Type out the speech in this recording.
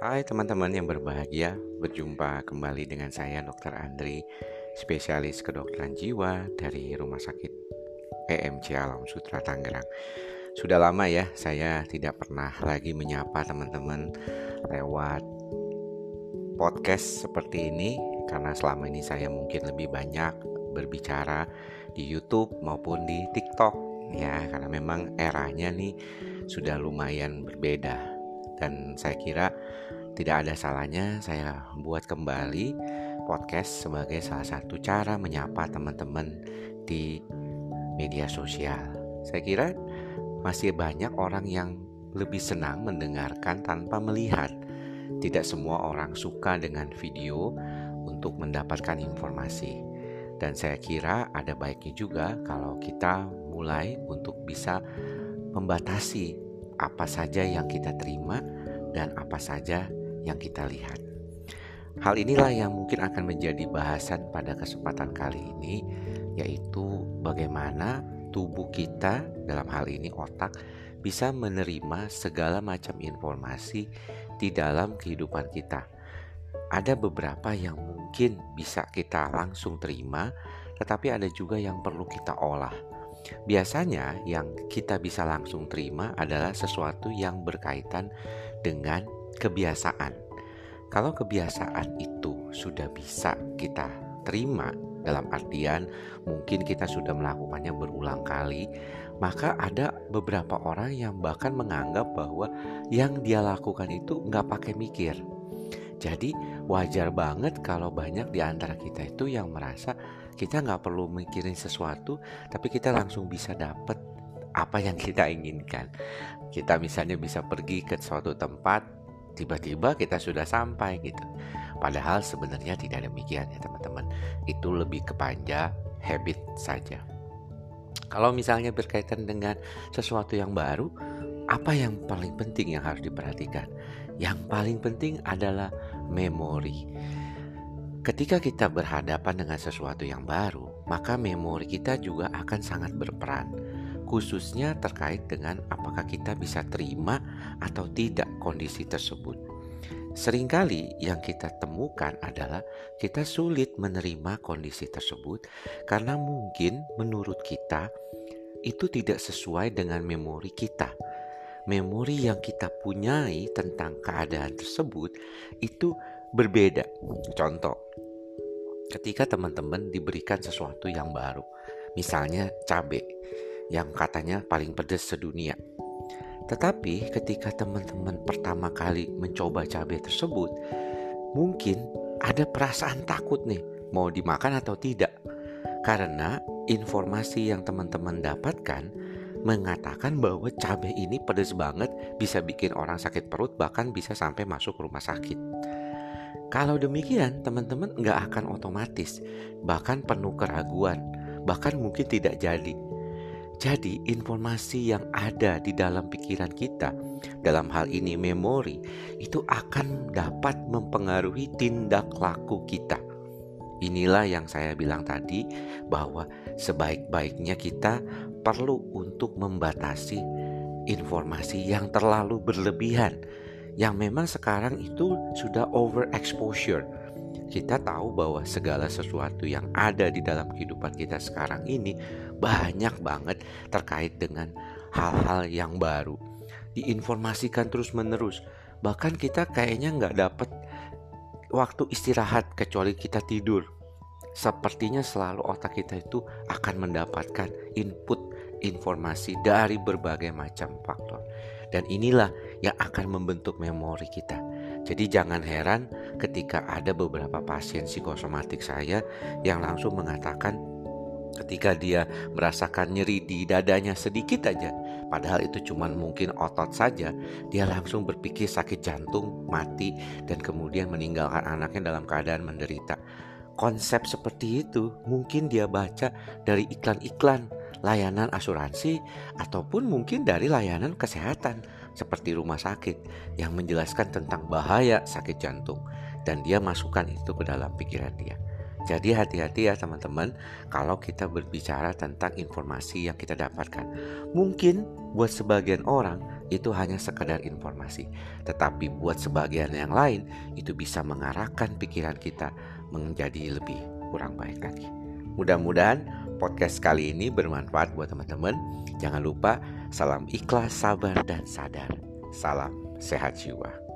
Hai teman-teman yang berbahagia, berjumpa kembali dengan saya Dr. Andri, spesialis kedokteran jiwa dari Rumah Sakit PMC Alam Sutra Tangerang. Sudah lama ya saya tidak pernah lagi menyapa teman-teman lewat podcast seperti ini karena selama ini saya mungkin lebih banyak berbicara di YouTube maupun di TikTok ya karena memang eranya nih sudah lumayan berbeda dan saya kira tidak ada salahnya saya buat kembali podcast sebagai salah satu cara menyapa teman-teman di media sosial. Saya kira masih banyak orang yang lebih senang mendengarkan tanpa melihat. Tidak semua orang suka dengan video untuk mendapatkan informasi. Dan saya kira ada baiknya juga kalau kita mulai untuk bisa membatasi apa saja yang kita terima dan apa saja yang kita lihat. Hal inilah yang mungkin akan menjadi bahasan pada kesempatan kali ini, yaitu bagaimana tubuh kita, dalam hal ini otak, bisa menerima segala macam informasi di dalam kehidupan kita. Ada beberapa yang mungkin bisa kita langsung terima, tetapi ada juga yang perlu kita olah. Biasanya, yang kita bisa langsung terima adalah sesuatu yang berkaitan dengan kebiasaan. Kalau kebiasaan itu sudah bisa kita terima, dalam artian mungkin kita sudah melakukannya berulang kali, maka ada beberapa orang yang bahkan menganggap bahwa yang dia lakukan itu nggak pakai mikir. Jadi wajar banget kalau banyak di antara kita itu yang merasa kita nggak perlu mikirin sesuatu, tapi kita langsung bisa dapet apa yang kita inginkan. Kita misalnya bisa pergi ke suatu tempat, tiba-tiba kita sudah sampai gitu. Padahal sebenarnya tidak demikian ya teman-teman. Itu lebih kepada habit saja. Kalau misalnya berkaitan dengan sesuatu yang baru, apa yang paling penting yang harus diperhatikan? Yang paling penting adalah memori. Ketika kita berhadapan dengan sesuatu yang baru, maka memori kita juga akan sangat berperan, khususnya terkait dengan apakah kita bisa terima atau tidak kondisi tersebut. Seringkali yang kita temukan adalah kita sulit menerima kondisi tersebut karena mungkin menurut kita itu tidak sesuai dengan memori kita memori yang kita punyai tentang keadaan tersebut itu berbeda. Contoh, ketika teman-teman diberikan sesuatu yang baru, misalnya cabai yang katanya paling pedas sedunia. Tetapi ketika teman-teman pertama kali mencoba cabai tersebut, mungkin ada perasaan takut nih, mau dimakan atau tidak. Karena informasi yang teman-teman dapatkan mengatakan bahwa cabai ini pedas banget, bisa bikin orang sakit perut, bahkan bisa sampai masuk rumah sakit. Kalau demikian, teman-teman nggak akan otomatis, bahkan penuh keraguan, bahkan mungkin tidak jadi. Jadi, informasi yang ada di dalam pikiran kita, dalam hal ini memori, itu akan dapat mempengaruhi tindak laku kita. Inilah yang saya bilang tadi, bahwa sebaik-baiknya kita perlu untuk membatasi informasi yang terlalu berlebihan yang memang sekarang itu sudah overexposure. Kita tahu bahwa segala sesuatu yang ada di dalam kehidupan kita sekarang ini banyak banget terkait dengan hal-hal yang baru. Diinformasikan terus-menerus. Bahkan kita kayaknya nggak dapat waktu istirahat kecuali kita tidur. Sepertinya selalu otak kita itu akan mendapatkan input informasi dari berbagai macam faktor. Dan inilah yang akan membentuk memori kita. Jadi jangan heran ketika ada beberapa pasien psikosomatik saya yang langsung mengatakan ketika dia merasakan nyeri di dadanya sedikit aja, padahal itu cuma mungkin otot saja, dia langsung berpikir sakit jantung, mati, dan kemudian meninggalkan anaknya dalam keadaan menderita. Konsep seperti itu mungkin dia baca dari iklan-iklan layanan asuransi, ataupun mungkin dari layanan kesehatan seperti rumah sakit yang menjelaskan tentang bahaya sakit jantung dan dia masukkan itu ke dalam pikiran dia. Jadi hati-hati ya teman-teman kalau kita berbicara tentang informasi yang kita dapatkan. Mungkin buat sebagian orang itu hanya sekedar informasi, tetapi buat sebagian yang lain itu bisa mengarahkan pikiran kita menjadi lebih kurang baik lagi. Mudah-mudahan podcast kali ini bermanfaat buat teman-teman. Jangan lupa salam ikhlas, sabar, dan sadar. Salam sehat jiwa.